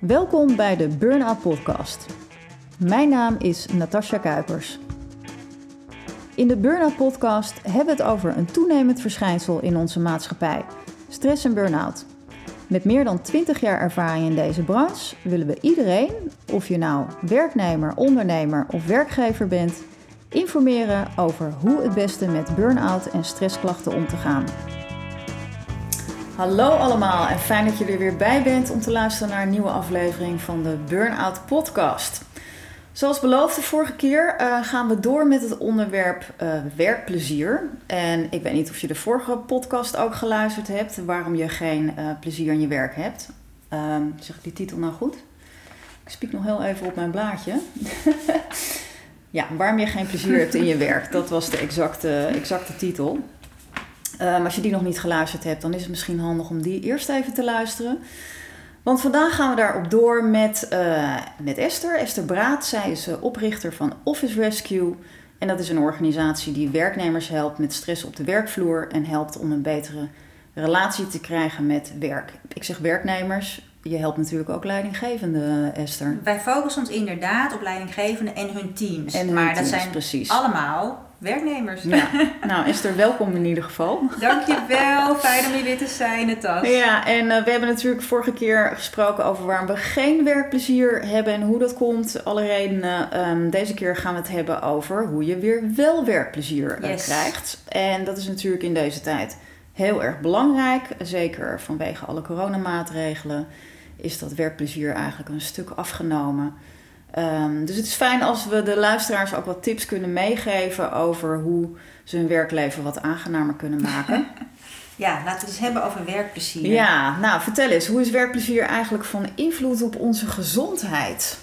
Welkom bij de Burnout Podcast. Mijn naam is Natasja Kuipers. In de Burnout Podcast hebben we het over een toenemend verschijnsel in onze maatschappij: stress en burn-out. Met meer dan 20 jaar ervaring in deze branche willen we iedereen, of je nou werknemer, ondernemer of werkgever bent, informeren over hoe het beste met burn-out en stressklachten om te gaan. Hallo allemaal en fijn dat je er weer bij bent om te luisteren naar een nieuwe aflevering van de Burnout Podcast. Zoals beloofd de vorige keer uh, gaan we door met het onderwerp uh, werkplezier. En ik weet niet of je de vorige podcast ook geluisterd hebt, waarom je geen uh, plezier in je werk hebt. Ehm, zeg ik die titel nou goed? Ik spiek nog heel even op mijn blaadje. ja, waarom je geen plezier hebt in je werk. Dat was de exacte, exacte titel. Um, als je die nog niet geluisterd hebt, dan is het misschien handig om die eerst even te luisteren. Want vandaag gaan we daarop door met, uh, met Esther. Esther Braat. Zij is uh, oprichter van Office Rescue. En dat is een organisatie die werknemers helpt met stress op de werkvloer en helpt om een betere relatie te krijgen met werk. Ik zeg werknemers. Je helpt natuurlijk ook leidinggevende, Esther. Wij focussen ons inderdaad op leidinggevenden en hun teams. En hun maar teams, dat zijn precies. allemaal werknemers. Ja. nou, Esther, welkom in ieder geval. Dankjewel, fijn om hier weer te zijn, Tas. Ja, en uh, we hebben natuurlijk vorige keer gesproken over waarom we geen werkplezier hebben en hoe dat komt. Alle redenen. Um, deze keer gaan we het hebben over hoe je weer wel werkplezier uh, Yes. krijgt. En dat is natuurlijk in deze tijd heel erg belangrijk. Zeker vanwege alle coronamaatregelen is dat werkplezier eigenlijk een stuk afgenomen. Um, dus het is fijn als we de luisteraars ook wat tips kunnen meegeven over hoe ze hun werkleven wat aangenamer kunnen maken. Ja, laten we het eens hebben over werkplezier. Ja, nou vertel eens, hoe is werkplezier eigenlijk van invloed op onze gezondheid?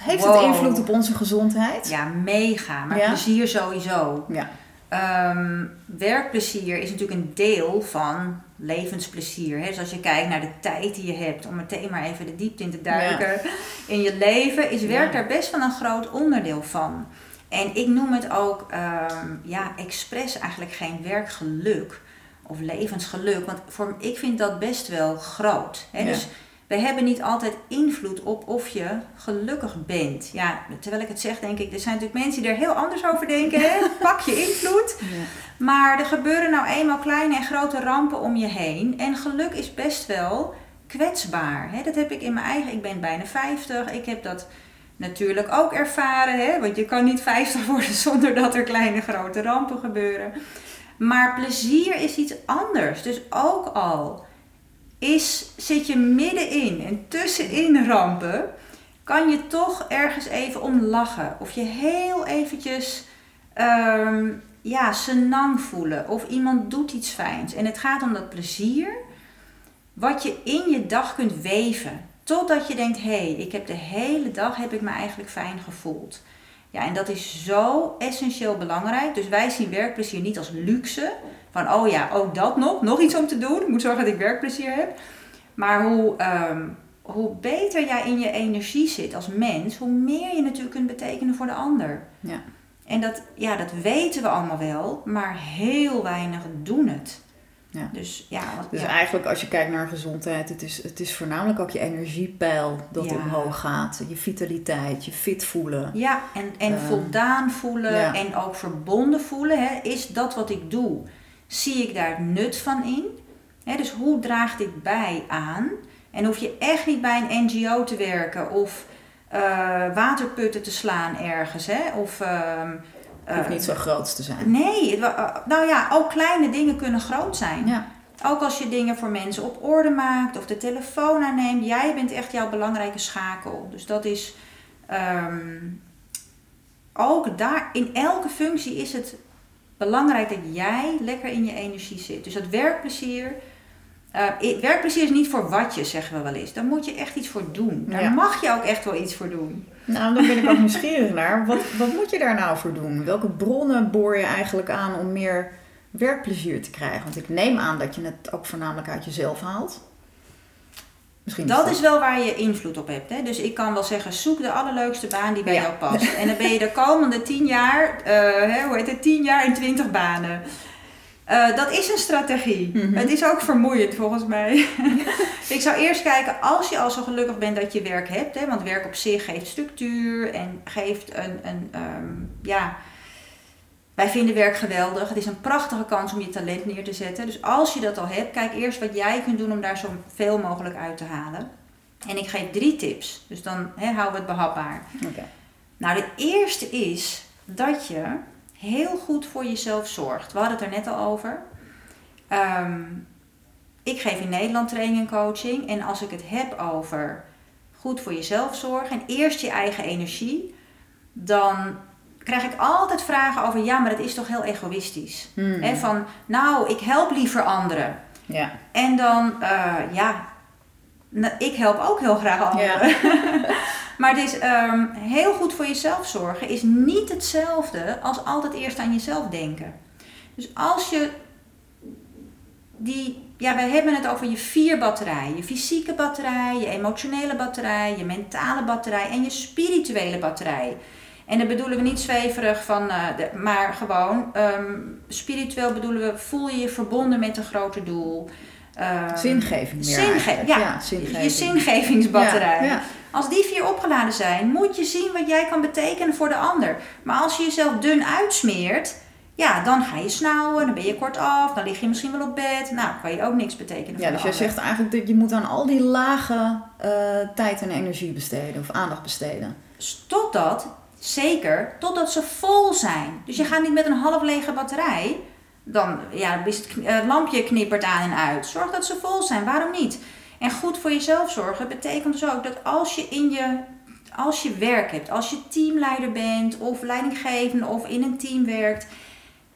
Heeft Wow. het invloed op onze gezondheid? Ja, mega. Maar Ja? plezier sowieso. Ja. Ehm, werkplezier is natuurlijk een deel van levensplezier. Hè? Dus als je kijkt naar de tijd die je hebt, om meteen maar even de diepte in te duiken in je leven, is werk daar best wel een groot onderdeel van. En ik noem het ook, ehm, ja, expres eigenlijk geen werkgeluk of levensgeluk. Want voor, ik vind dat best wel groot. Hè? Dus we hebben niet altijd invloed op of je gelukkig bent. Ja, terwijl ik het zeg, denk ik, er zijn natuurlijk mensen die er heel anders over denken. Hè? Pak je invloed. Ja. Maar er gebeuren nou eenmaal kleine en grote rampen om je heen. En geluk is best wel kwetsbaar. Hè? Dat heb ik in mijn eigen. Ik ben bijna 50. Ik heb dat natuurlijk ook ervaren. Hè? Want je kan niet 50 worden zonder dat er kleine grote rampen gebeuren. Maar plezier is iets anders. Dus ook al is, zit je middenin en tussenin rampen, kan je toch ergens even om lachen. Of je heel eventjes ehm, ja, senang voelen. Of iemand doet iets fijns. En het gaat om dat plezier wat je in je dag kunt weven. Totdat je denkt, hé, hey, ik heb de hele dag heb ik me eigenlijk fijn gevoeld. Ja, en dat is zo essentieel belangrijk. Dus wij zien werkplezier niet als luxe. Van, oh ja, ook dat nog. Nog iets om te doen. Ik moet zorgen dat ik werkplezier heb. Maar hoe, ehm, hoe beter jij in je energie zit als mens, hoe meer je natuurlijk kunt betekenen voor de ander. Ja. En dat, ja, dat weten we allemaal wel, maar heel weinig doen het. Ja. Dus ja, wat, Dus ja. eigenlijk als je kijkt naar gezondheid, het is, het is voornamelijk ook je energiepeil dat Ja. omhoog gaat. Je vitaliteit, je fit voelen. Ja, en, en Ehm, voldaan voelen en ook verbonden voelen. Hè, is dat wat ik doe? Zie ik daar nut van in? Dus hoe draagt dit bij aan? En hoef je echt niet bij een NGO te werken of eh, waterputten te slaan ergens. Hè? Of, ehm, Het hoeft eh, niet zo groot te zijn. Nee, eh, nou ja, ook kleine dingen kunnen groot zijn. Ja. Ook als je dingen voor mensen op orde maakt of de telefoon aanneemt. Jij bent echt jouw belangrijke schakel. Dus dat is ehm, ook daar, in elke functie is het belangrijk dat jij lekker in je energie zit. Dus dat werkplezier. eh, werkplezier is niet voor wat je, zeggen we wel eens. Daar moet je echt iets voor doen. Daar Ja. mag je ook echt wel iets voor doen. Nou, dan ben ik ook nieuwsgierig naar. Wat, wat moet je daar nou voor doen? Welke bronnen boor je eigenlijk aan om meer werkplezier te krijgen? Want ik neem aan dat je het ook voornamelijk uit jezelf haalt. Misschien Dat is wel waar je invloed op hebt. Hè? Dus ik kan wel zeggen, zoek de allerleukste baan die bij Ja. jou past. En dan ben je de komende tien jaar, eh, hoe heet het, tien jaar in twintig banen. Eh, dat is een strategie. Mhm. Het is ook vermoeiend volgens mij. ik zou eerst kijken, als je al zo gelukkig bent dat je werk hebt, hè, want werk op zich geeft structuur en geeft een, een ehm, ja, wij vinden werk geweldig. Het is een prachtige kans om je talent neer te zetten. Dus als je dat al hebt, kijk eerst wat jij kunt doen om daar zo veel mogelijk uit te halen. En ik geef drie tips. Dus dan hè, houden we het behapbaar. Oké. Nou, de eerste is dat je heel goed voor jezelf zorgt. We hadden het er net al over. Ehm, ik geef in Nederland training en coaching. En als ik het heb over goed voor jezelf zorgen en eerst je eigen energie, dan krijg ik altijd vragen over: ja, maar dat is toch heel egoïstisch? Hmm. Van, nou, ik help liever anderen. Ja. En dan, eh, ja, nou, ik help ook heel graag anderen. maar het is ehm, heel goed voor jezelf zorgen is niet hetzelfde als altijd eerst aan jezelf denken. Dus als je die, ja, wij hebben het over je vier batterijen: je fysieke batterij, je emotionele batterij, je mentale batterij en je spirituele batterij. En dan bedoelen we niet zweverig van, eh, de, maar gewoon ehm, spiritueel bedoelen we voel je je verbonden met een groter doel. Ehm, Zingeving meer Zinge- ja, zingeving. je zingevingsbatterij. Ja, ja. Als die vier opgeladen zijn, moet je zien wat jij kan betekenen voor de ander. Maar als je jezelf dun uitsmeert, ja, dan ga je snauwen, dan ben je kortaf, dan lig je misschien wel op bed. Nou, kan je ook niks betekenen Ja, voor dus de jij zegt eigenlijk dat je moet aan al die lagen eh, tijd en energie besteden of aandacht besteden. Totdat, zeker, totdat ze vol zijn. Dus je gaat niet met een half lege batterij, dan ja, is het eh, lampje knippert aan en uit. Zorg dat ze vol zijn, waarom niet? En goed voor jezelf zorgen betekent dus ook dat als je in je, als je werk hebt, als je teamleider bent of leidinggevende of in een team werkt,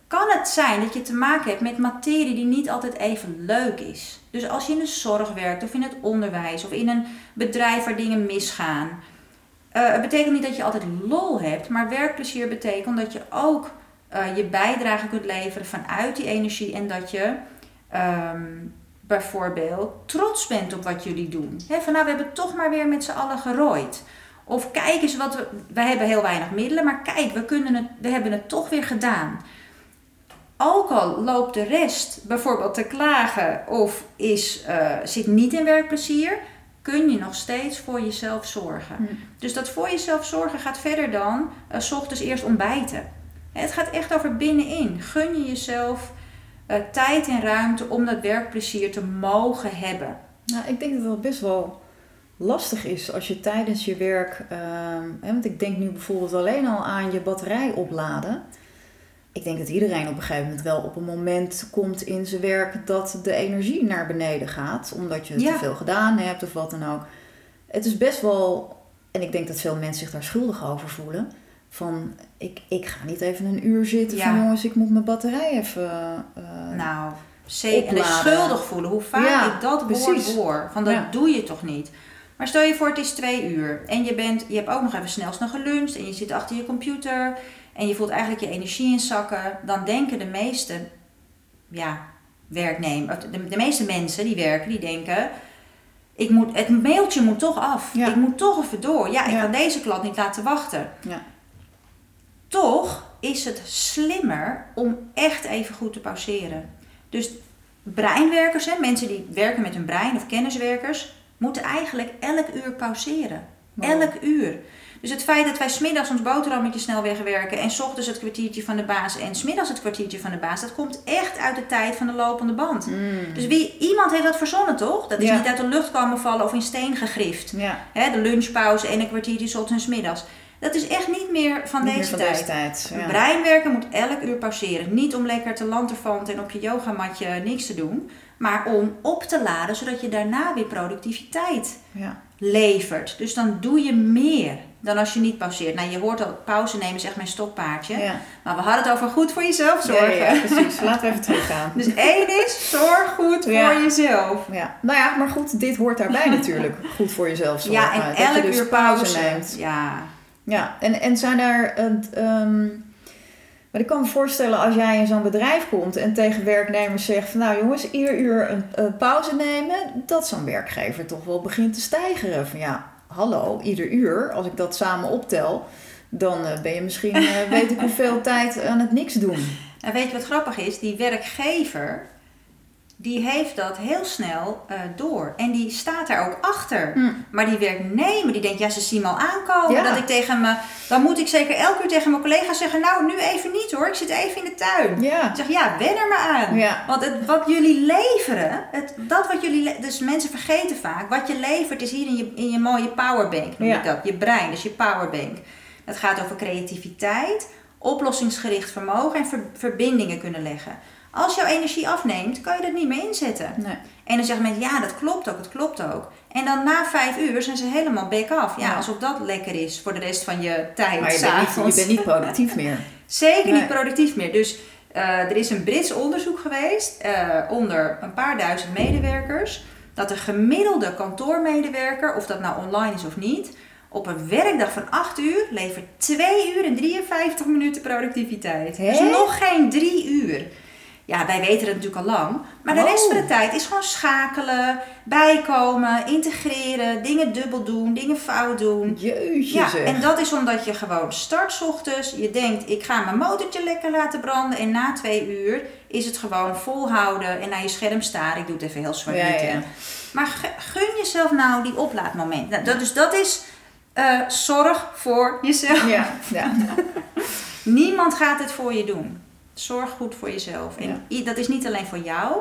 kan het zijn dat je te maken hebt met materie die niet altijd even leuk is. Dus als je in de zorg werkt of in het onderwijs of in een bedrijf waar dingen misgaan. Eh, het betekent niet dat je altijd lol hebt, maar werkplezier betekent dat je ook eh, je bijdrage kunt leveren vanuit die energie en dat je ehm, bijvoorbeeld trots bent op wat jullie doen. He, van nou, we hebben toch maar weer met z'n allen gerooid. Of kijk eens wat we. Wij hebben heel weinig middelen, maar kijk, we, kunnen het, we hebben het toch weer gedaan. Ook al loopt de rest bijvoorbeeld te klagen of is, eh, zit niet in werkplezier, kun je nog steeds voor jezelf zorgen. Hm. Dus dat voor jezelf zorgen gaat verder dan eh, 's ochtends eerst ontbijten. Het gaat echt over binnenin. Gun je jezelf eh, tijd en ruimte om dat werkplezier te mogen hebben. Nou, ik denk dat dat best wel lastig is als je tijdens je werk. ehm, hè, want ik denk nu bijvoorbeeld alleen al aan je batterij opladen. Ik denk dat iedereen op een gegeven moment wel op een moment komt in zijn werk dat de energie naar beneden gaat. Omdat je Ja. te veel gedaan hebt of wat dan ook. Het is best wel, en ik denk dat veel mensen zich daar schuldig over voelen. Van ik, ik ga niet even een uur zitten Ja. van jongens, ik moet mijn batterij even. eh, Nou, zeker. En schuldig voelen. Hoe vaak Ja, ik dat precies. hoor. Van dat doe je toch niet. Maar stel je voor, het is twee uur. En je, bent, je hebt ook nog even snel snel geluncht. En je zit achter je computer. En je voelt eigenlijk je energie inzakken. Dan denken de meeste ja, werknemers, de, de meeste mensen die werken, die denken... Ik moet, het mailtje moet toch af. Ja. Ik moet toch even door. Ja, ik Ja. kan deze klant niet laten wachten. Ja. Toch is het slimmer om echt even goed te pauzeren. Dus breinwerkers, hè, mensen die werken met hun brein of kenniswerkers, moeten eigenlijk elk uur pauzeren. Wow. Elk uur. Dus het feit dat wij smiddags ons boterhammetje snel wegwerken en s ochtends het kwartiertje van de baas en smiddags het kwartiertje van de baas, dat komt echt uit de tijd van de lopende band. Mm. Dus wie, iemand heeft dat verzonnen, toch? Dat is Ja. niet uit de lucht komen vallen of in steen gegrift. Ja, de lunchpauze en een kwartiertje 's ochtends en 's middags. Dat is echt niet meer van niet meer deze van tijd. deze tijd. Ja. Breinwerken moet elk uur pauzeren. Niet om lekker te lanterfanten en op je yogamatje niks te doen. Maar om op te laden, zodat je daarna weer productiviteit Ja. levert. Dus dan doe je meer dan als je niet pauzeert. Nou, je hoort al, pauze nemen is echt mijn stokpaardje. Ja. Maar we hadden het over goed voor jezelf zorgen. Ja, ja, precies. Laten we even teruggaan. Dus één is, zorg goed voor jezelf. Ja. Nou ja, maar goed, dit hoort daarbij natuurlijk. Goed voor jezelf zorgen. Ja, en elk dus uur pauze. neemt. Ja. Ja, en, en zijn er... een, ehm, maar ik kan me voorstellen als jij in zo'n bedrijf komt en tegen werknemers zegt van nou jongens, ieder uur een, een pauze nemen, dat zo'n werkgever toch wel begint te stijgeren. Van ja, hallo, ieder uur, als ik dat samen optel, dan eh, ben je misschien, eh, weet ik hoeveel tijd aan het niks doen. En weet je wat grappig is? Die werkgever, die heeft dat heel snel eh, door. En die staat er ook achter. Hm. Maar die werknemer, die denkt, ja, ze zien me al aankomen. Ja. Dat ik tegen me, dan moet ik zeker elke uur tegen mijn collega zeggen, nou, nu even niet hoor, ik zit even in de tuin. Ja. Ik zeg, ja, wen er maar aan. Ja. Want het, wat jullie leveren, het, dat wat jullie, dus mensen vergeten vaak, wat je levert is hier in je, in je mooie powerbank, noem ik dat. Je brein, dus je powerbank. Dat gaat over creativiteit, oplossingsgericht vermogen en ver- verbindingen kunnen leggen. Als jouw energie afneemt, kan je dat niet meer inzetten. Nee. En dan zeggen mensen, ja, dat klopt ook, dat klopt ook. En dan na vijf uur zijn ze helemaal back af. Ja, Ja. alsof dat lekker is voor de rest van je tijd. Maar je bent, niet, je s'avonds. bent niet productief meer. Zeker Nee. niet productief meer. Dus eh, er is een Brits onderzoek geweest eh, onder een paar duizend medewerkers. Dat de gemiddelde kantoormedewerker, of dat nou online is of niet, op een werkdag van 8 uur levert 2 uur en 53 minuten productiviteit. Dus nog geen 3 uur. Ja, wij weten het natuurlijk al lang. Maar de Oh. rest van de tijd is gewoon schakelen, bijkomen, integreren, dingen dubbel doen, dingen fout doen. Jeetje Ja, zeg. en dat is omdat je gewoon start ochtends. Je denkt, ik ga mijn motortje lekker laten branden. En na twee uur is het gewoon volhouden en naar je scherm staren. Ik doe het even heel zwart Ja. Maar gun jezelf nou die oplaadmoment. Nou, dat, dus dat is eh, zorg voor jezelf. Ja, ja. Niemand gaat het voor je doen. Zorg goed voor jezelf. En Ja. dat is niet alleen voor jou,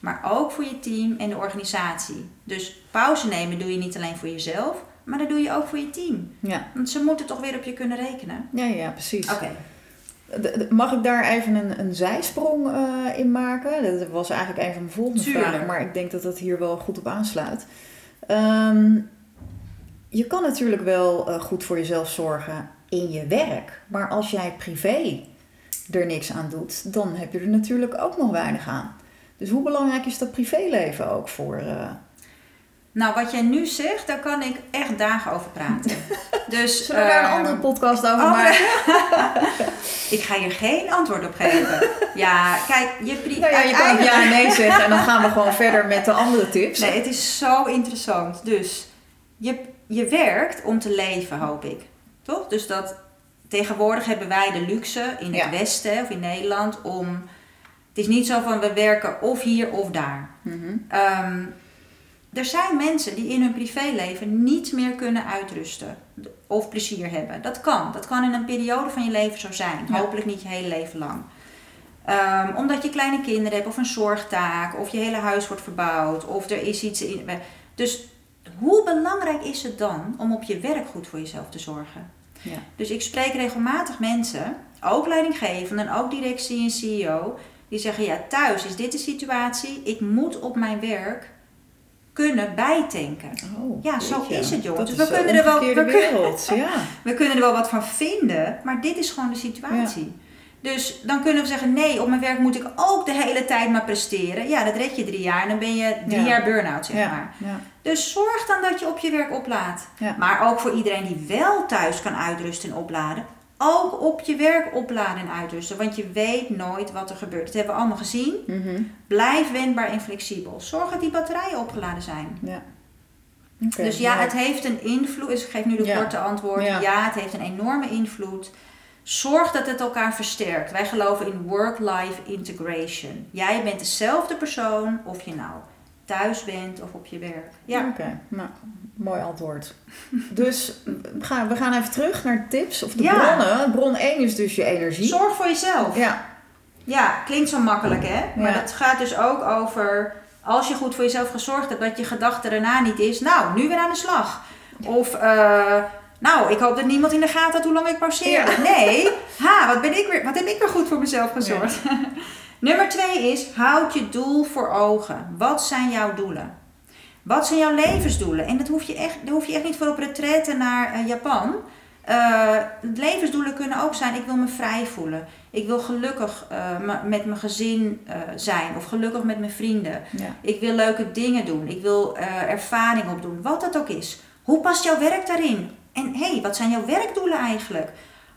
maar ook voor je team en de organisatie. Dus pauze nemen doe je niet alleen voor jezelf, maar dat doe je ook voor je team. ja. Want ze moeten toch weer op je kunnen rekenen. Ja, ja, precies. Oké. Mag ik daar even een, een zijsprong eh, in maken? Dat was eigenlijk een van mijn volgende Tuurlijk. vragen, maar ik denk dat dat hier wel goed op aansluit. Ehm, je kan natuurlijk wel eh, goed voor jezelf zorgen in je werk, maar als jij privé er niks aan doet, dan heb je er natuurlijk ook nog weinig aan. Dus hoe belangrijk is dat privéleven ook voor? eh, Nou, wat jij nu zegt, daar kan ik echt dagen over praten. Dus, Zullen we daar een ehm, andere podcast over oh, maken? Ik ga hier geen antwoord op geven. Ja, kijk, je pri- Nou ja, je kan ook ja en nee zeggen en dan gaan we gewoon verder met de andere tips. Nee, het is zo interessant. Dus je, je werkt om te leven, hoop ik. Toch? Dus dat tegenwoordig hebben wij de luxe in het Ja. Westen of in Nederland om. Het is niet zo van we werken of hier of daar. Mhm. Ehm, er zijn mensen die in hun privéleven niet meer kunnen uitrusten of plezier hebben. Dat kan. Dat kan in een periode van je leven zo zijn. Ja. Hopelijk niet je hele leven lang. Ehm, omdat je kleine kinderen hebt of een zorgtaak of je hele huis wordt verbouwd of er is iets in. Dus hoe belangrijk is het dan om op je werk goed voor jezelf te zorgen? Ja. Dus ik spreek regelmatig mensen, ook leidinggevenden, ook directie en CEO, die zeggen: Ja, thuis is dit de situatie, ik moet op mijn werk kunnen bijtanken. Oh, Ja, zo is het, jongens. Dat Dus we kunnen er wel- we wereld, ja. We kunnen er wel wat van vinden, maar dit is gewoon de situatie. Dus dan kunnen we zeggen: nee, op mijn werk moet ik ook de hele tijd maar presteren. Ja, dat red je drie jaar en dan ben je drie Ja. jaar burn-out, zeg ja, maar. ja. Dus zorg dan dat je op je werk oplaadt. Maar ook voor iedereen die wel thuis kan uitrusten en opladen. Ook op je werk opladen en uitrusten. Want je weet nooit wat er gebeurt. Dat hebben we allemaal gezien. Mhm. Blijf wendbaar en flexibel. Zorg dat die batterijen opgeladen zijn. dus ja, het heeft een invloed. Dus ik geef nu de korte antwoord. Ja. het heeft een enorme invloed. Zorg dat het elkaar versterkt. Wij geloven in work-life integration. Jij bent dezelfde persoon of je nou thuis bent of op je werk. Ja. Oké, nou, mooi antwoord. Dus we gaan, we gaan even terug naar tips of de Ja. bronnen. Bron 1 is dus je energie. Zorg voor jezelf. Ja, Ja, klinkt zo makkelijk hè. Maar Ja. dat gaat dus ook over als je goed voor jezelf gezorgd hebt, dat je gedachte daarna niet is, nou, nu weer aan de slag. Of, eh, nou, ik hoop dat niemand in de gaten had hoe lang ik pauzeerde. Nee, ha, wat, ben ik weer, wat heb ik weer goed voor mezelf gezorgd. Nummer twee is, houd je doel voor ogen. Wat zijn jouw doelen? Wat zijn jouw levensdoelen? En dat hoef je echt, daar hoef je echt niet voor op retraite naar eh, Japan. Eh, levensdoelen kunnen ook zijn, ik wil me vrij voelen. Ik wil gelukkig eh, me- met mijn gezin zijn of gelukkig met mijn vrienden. ja. Ik wil leuke dingen doen. Ik wil ervaring opdoen. Wat dat ook is. Hoe past jouw werk daarin? En hé, hey, wat zijn jouw werkdoelen eigenlijk?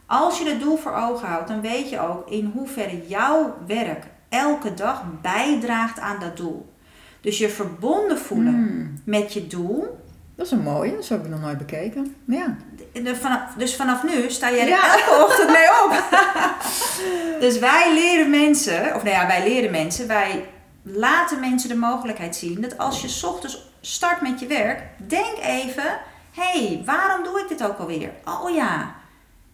Als je het doel voor ogen houdt, dan weet je ook in hoeverre jouw werk elke dag bijdraagt aan dat doel. Dus je verbonden voelen Hmm, met je doel. Dat is een mooie, dat heb ik nog nooit bekeken. Ja. De, vanaf, dus vanaf nu sta jij er elke ochtend mee op. dus wij leren mensen, of nou ja, wij leren mensen, wij laten mensen de mogelijkheid zien dat als je 's ochtends start met je werk, denk even: hey, waarom doe ik dit ook alweer? Oh ja,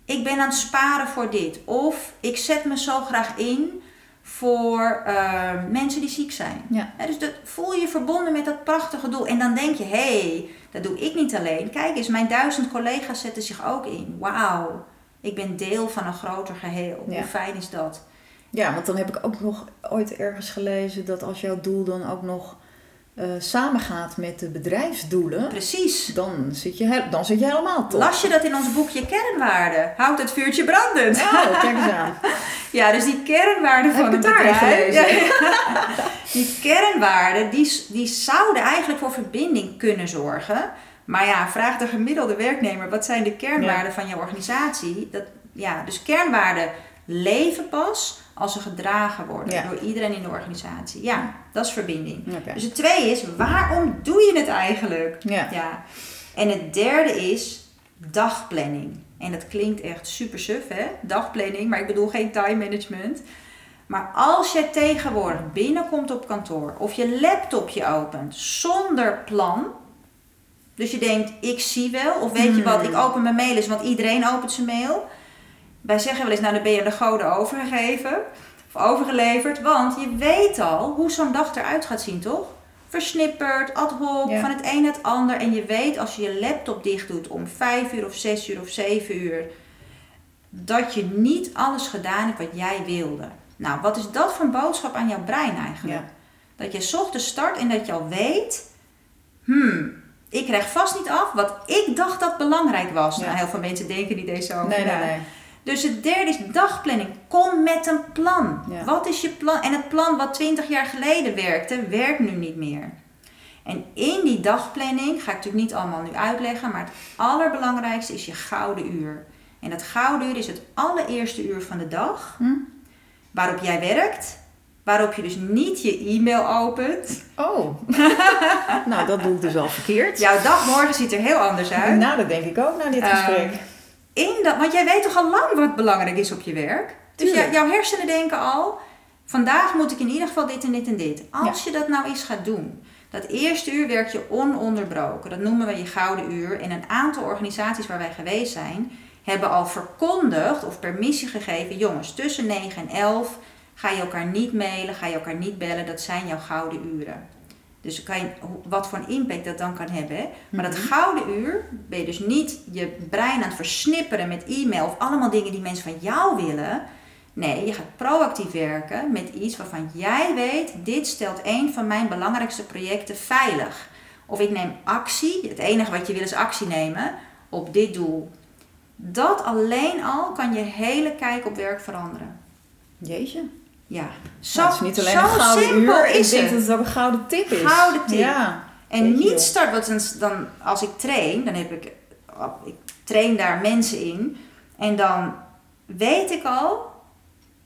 ik ben aan het sparen voor dit. Of ik zet me zo graag in voor uh, mensen die ziek zijn. Ja. dus dat, voel je verbonden met dat prachtige doel. En dan denk je, hé, hey, dat doe ik niet alleen. Kijk eens, mijn duizend collega's zetten zich ook in. Wauw, ik ben deel van een groter geheel. Ja. Hoe fijn is dat? Ja, want dan heb ik ook nog ooit ergens gelezen dat als jouw doel dan ook nog uh, samengaat met de bedrijfsdoelen. Precies. Dan zit je, dan zit je helemaal top. Las je dat in ons boekje kernwaarden? Houdt het vuurtje brandend. Oh, kijk eens aan. ja, dus die kernwaarden van een bedrijf. Gelezen. Die kernwaarden, die, die zouden eigenlijk voor verbinding kunnen zorgen. Maar ja, vraag de gemiddelde werknemer, wat zijn de kernwaarden ja. van jouw organisatie? Dat, ja, dus kernwaarden leven pas als ze gedragen worden ja. door iedereen in de organisatie. Ja, dat is verbinding. Okay. Dus het tweede is, waarom doe je het eigenlijk? Ja. ja. En het derde is dagplanning. En dat klinkt echt super suf, hè? Dagplanning, maar ik bedoel geen time management. Maar als je tegenwoordig binnenkomt op kantoor of je laptopje opent zonder plan. Dus je denkt, ik zie wel. Of weet je wat, ik open mijn mail eens, want iedereen opent zijn mail. Wij zeggen wel eens, nou dan ben je de goden overgegeven. Of overgeleverd. Want je weet al hoe zo'n dag eruit gaat zien, toch? Versnipperd, ad hoc, Ja. van het een naar het ander. En je weet als je je laptop dicht doet om 5 uur of 6 uur of 7 uur. Dat je niet alles gedaan hebt wat jij wilde. Nou, wat is dat voor een boodschap aan jouw brein eigenlijk? Ja. Dat je 's ochtends start en dat je al weet. Hmm, ik krijg vast niet af wat ik dacht dat belangrijk was. Ja. Nou, heel veel mensen denken niet eens over. Nee, nee, nee. Dus het derde is dagplanning. Kom met een plan. Ja. Wat is je plan? En het plan wat 20 jaar geleden werkte, werkt nu niet meer. En in die dagplanning, ga ik natuurlijk niet allemaal nu uitleggen, maar het allerbelangrijkste is je gouden uur. En dat gouden uur is het allereerste uur van de dag Hm? waarop jij werkt, waarop je dus niet je e-mail opent. Oh. nou, dat doe ik dus al verkeerd. Jouw dagmorgen ziet er heel anders uit. Nou, dat denk ik ook na dit Ehm, gesprek. In dat, want jij weet toch al lang wat belangrijk is op je werk? Dus jou- jouw hersenen denken al, vandaag moet ik in ieder geval dit en dit en dit. Als je dat nou eens gaat doen, dat eerste uur werk je ononderbroken. Dat noemen we je gouden uur. En een aantal organisaties waar wij geweest zijn, hebben al verkondigd of permissie gegeven, jongens, tussen 9 en 11 ga je elkaar niet mailen, ga je elkaar niet bellen, dat zijn jouw gouden uren. Dus kan je, wat voor een impact dat dan kan hebben. Hè? Maar dat Mhm. gouden uur ben je dus niet je brein aan het versnipperen met e-mail of allemaal dingen die mensen van jou willen. Nee, je gaat proactief werken met iets waarvan jij weet, dit stelt een van mijn belangrijkste projecten veilig. Of ik neem actie, het enige wat je wil is actie nemen op dit doel. Dat alleen al kan je hele kijk op werk veranderen. Jeetje. Ja, zo, Nou, het is niet alleen een gouden simpel uur. is ik denk het. dat het ook een gouden tip is. Gouden tip. Ja. En niet wel. start, want dan, als ik train, dan heb ik, ik train daar mensen in. En dan weet ik al,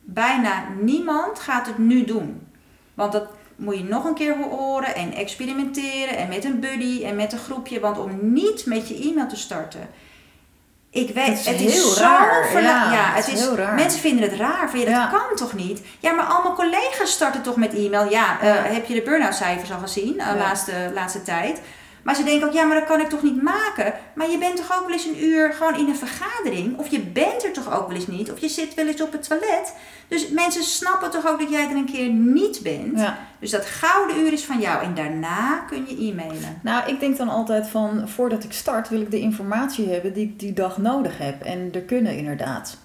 bijna niemand gaat het nu doen. Want dat moet je nog een keer horen en experimenteren en met een buddy en met een groepje. Want om niet met je e-mail te starten. Ik weet, Het is het heel is raar. verla- Ja, ja, het is is, heel raar. Mensen vinden het raar. Van, ja, dat Ja. kan toch niet? Ja, maar al mijn collega's starten toch met e-mail. Ja, eh, heb je de burn-out cijfers al gezien de Ja. laatste, laatste tijd? Maar ze denken ook, ja, maar dat kan ik toch niet maken? Maar je bent toch ook wel eens een uur gewoon in een vergadering? Of je bent er toch ook wel eens niet? Of je zit wel eens op het toilet? Dus mensen snappen toch ook dat jij er een keer niet bent? Ja. Dus dat gouden uur is van jou. En daarna kun je e-mailen. Nou, ik denk dan altijd van, voordat ik start wil ik de informatie hebben die ik die dag nodig heb. En er kunnen inderdaad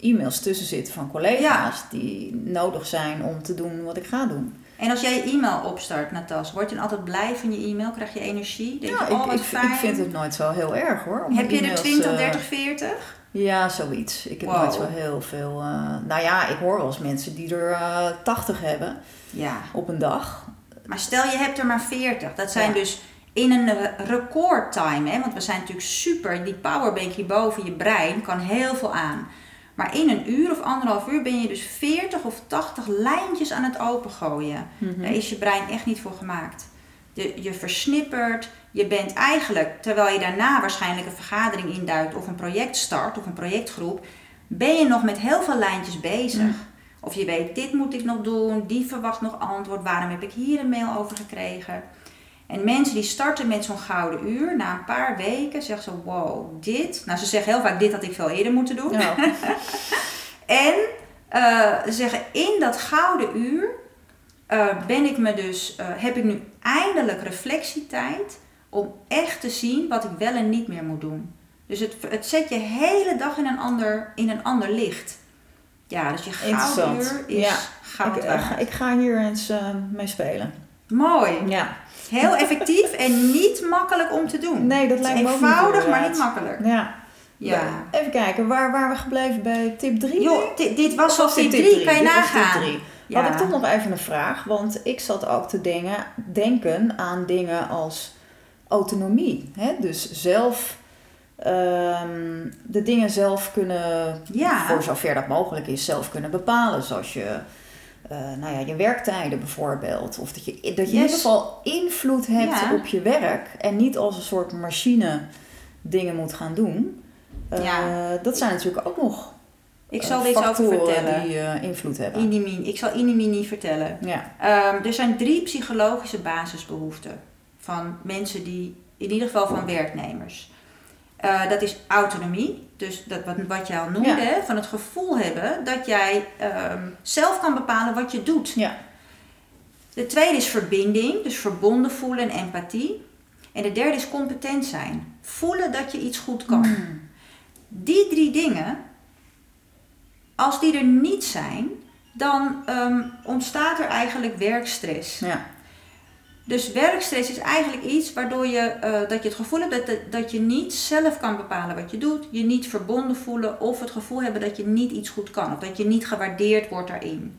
e-mails tussen zitten van collega's die nodig zijn om te doen wat ik ga doen. En als jij je e-mail opstart, Natas, word je dan altijd blij van je e-mail? Krijg je energie? Denk Ja, je, oh, ik, wat ik, fijn. ik vind het nooit zo heel erg hoor. Heb je er e-mails, 20, eh, 30, 40? Ja, zoiets. Ik heb Wow. nooit zo heel veel. eh, nou ja, ik hoor wel eens mensen die er eh 80 hebben Ja. op een dag. Maar stel je hebt er maar 40. Dat zijn Ja. dus in een eh, recordtime. Hè? Want we zijn natuurlijk super. Die powerbank hierboven je brein kan heel veel aan. Maar in een uur of anderhalf uur ben je dus 40 of 80 lijntjes aan het opengooien. Mhm. Daar is je brein echt niet voor gemaakt. De, je versnippert. Je bent eigenlijk, terwijl je daarna waarschijnlijk een vergadering induikt of een project start of een projectgroep, ben je nog met heel veel lijntjes bezig. Mm. Of je weet, dit moet ik nog doen, die verwacht nog antwoord, waarom heb ik hier een mail over gekregen? En mensen die starten met zo'n gouden uur, na een paar weken zeggen ze, wow, dit. Nou, ze zeggen heel vaak, dit had ik veel eerder moeten doen. Ja. En eh, ze zeggen, in dat gouden uur eh, ben ik me dus, eh, heb ik nu eindelijk reflectietijd om echt te zien wat ik wel en niet meer moet doen. Dus het, het zet je hele dag in een ander, in een ander licht. Ja, dus je gouden uur is Ja. goud Ik, ik ga hier eens mee spelen. Mooi. Ja. Heel effectief en niet makkelijk om te doen. Nee, dat lijkt me ook niet eenvoudig, maar niet makkelijk. ja. Ja. Even kijken, waar waren we gebleven bij tip 3? Joh, dit, dit was al tip 3, kan je nagaan. Ja. Had ik toch nog even een vraag, want ik zat ook te dingen, denken aan dingen als autonomie. Hè? Dus zelf ehm, de dingen zelf kunnen, Ja. voor zover dat mogelijk is, zelf kunnen bepalen. Zoals je, eh, nou ja, je werktijden bijvoorbeeld. Of dat je, dat je in ieder geval invloed hebt Ja. op je werk en niet als een soort machine dingen moet gaan doen. Eh, Ja. Dat zijn natuurlijk ook nog Ik eh, zal over factoren vertellen. die invloed hebben. Inimini. Ik zal inimini vertellen. Ja. Ehm, er zijn drie psychologische basisbehoeften van mensen die, in ieder geval van werknemers. Eh, dat is autonomie, dus dat, wat, wat jij al noemde, Ja. hè, van het gevoel hebben dat jij ehm, zelf kan bepalen wat je doet. Ja. De tweede is verbinding, dus verbonden voelen en empathie. En de derde is competent zijn, voelen dat je iets goed kan. Hmm. Die drie dingen, als die er niet zijn, dan ehm, ontstaat er eigenlijk werkstress. Ja. Dus werkstress is eigenlijk iets waardoor je, eh, dat je het gevoel hebt dat, dat, je niet zelf kan bepalen wat je doet, je niet verbonden voelen of het gevoel hebben dat je niet iets goed kan of dat je niet gewaardeerd wordt daarin.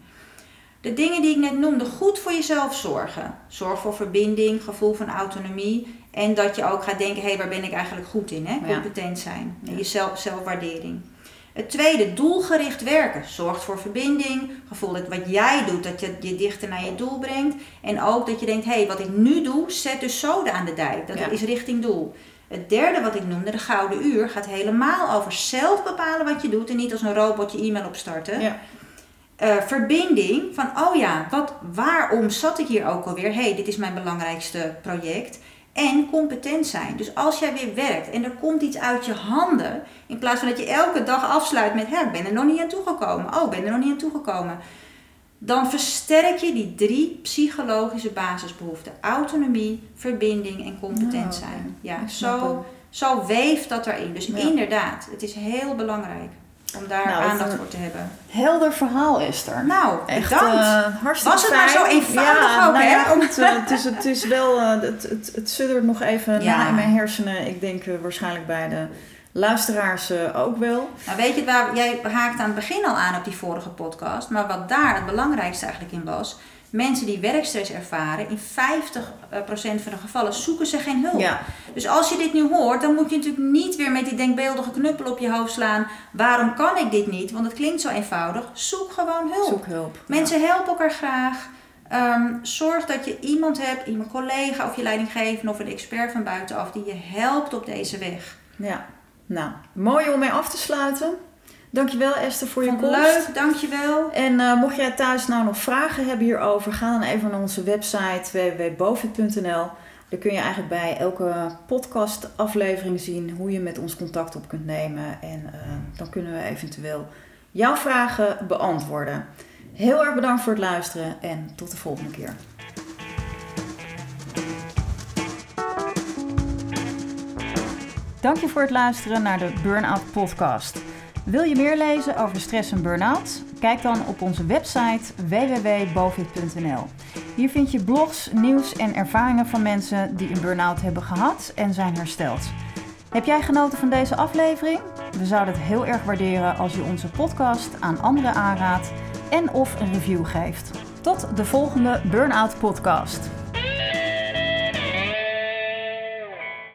De dingen die ik net noemde, goed voor jezelf zorgen. Zorg voor verbinding, gevoel van autonomie en dat je ook gaat denken, hé, hey, waar ben ik eigenlijk goed in? Hè? Competent zijn en Ja. je zelf, zelfwaardering. Het tweede, doelgericht werken. Zorgt voor verbinding, gevoel dat wat jij doet, dat je je dichter naar je doel brengt. En ook dat je denkt, hé, hey, wat ik nu doe, zet dus zoden aan de dijk. Dat Ja. is richting doel. Het derde wat ik noemde, de gouden uur, gaat helemaal over zelf bepalen wat je doet en niet als een robot je e-mail opstarten. Ja. Eh, verbinding van, oh ja, wat, waarom zat ik hier ook alweer? Hé, hey, dit is mijn belangrijkste project. En competent zijn. Dus als jij weer werkt en er komt iets uit je handen, in plaats van dat je elke dag afsluit met, ik ben er nog niet aan toegekomen. Oh, ik ben er nog niet aan toegekomen. Dan versterk je die drie psychologische basisbehoeften. Autonomie, verbinding en competent oké. zijn. Ja, zo, zo weeft dat erin. Dus Ja. inderdaad, het is heel belangrijk om daar Nou, aandacht voor te hebben. Helder verhaal, Esther. Nou, Echt hartstikke Was het maar zo eenvoudig ja, ook, nou hè? Ja, goed, eh, het, is, het is wel, eh, het, het, het suddert nog even Ja. na in mijn hersenen. Ik denk waarschijnlijk bij de luisteraars ook wel. Nou, weet je, waar, jij haakte aan het begin al aan op die vorige podcast. Maar wat daar het belangrijkste eigenlijk in was. Mensen die werkstress ervaren, in 50% van de gevallen zoeken ze geen hulp. Ja, Dus als je dit nu hoort, dan moet je natuurlijk niet weer met die denkbeeldige knuppel op je hoofd slaan. Waarom kan ik dit niet? Want het klinkt zo eenvoudig. Zoek gewoon hulp. zoek hulp. Mensen helpen elkaar graag. Ehm, zorg dat je iemand hebt, iemand collega of je leidinggevende of een expert van buitenaf die je helpt op deze weg. Ja. Nou, mooi om mee af te sluiten. Dankjewel Esther voor je Vond komst. leuk, dankjewel. En eh, mocht jij thuis nou nog vragen hebben hierover, ga dan even naar onze website www.bovit.nl. Daar kun je eigenlijk bij elke podcastaflevering zien hoe je met ons contact op kunt nemen. En eh, dan kunnen we eventueel jouw vragen beantwoorden. Heel erg bedankt voor het luisteren en tot de volgende keer. Dank je voor het luisteren naar de Burnout Podcast. Wil je meer lezen over stress en burn-out? Kijk dan op onze website www.bovit.nl. Hier vind je blogs, nieuws en ervaringen van mensen die een burn-out hebben gehad en zijn hersteld. Heb jij genoten van deze aflevering? We zouden het heel erg waarderen als je onze podcast aan anderen aanraadt en of een review geeft. Tot de volgende Burnout Podcast.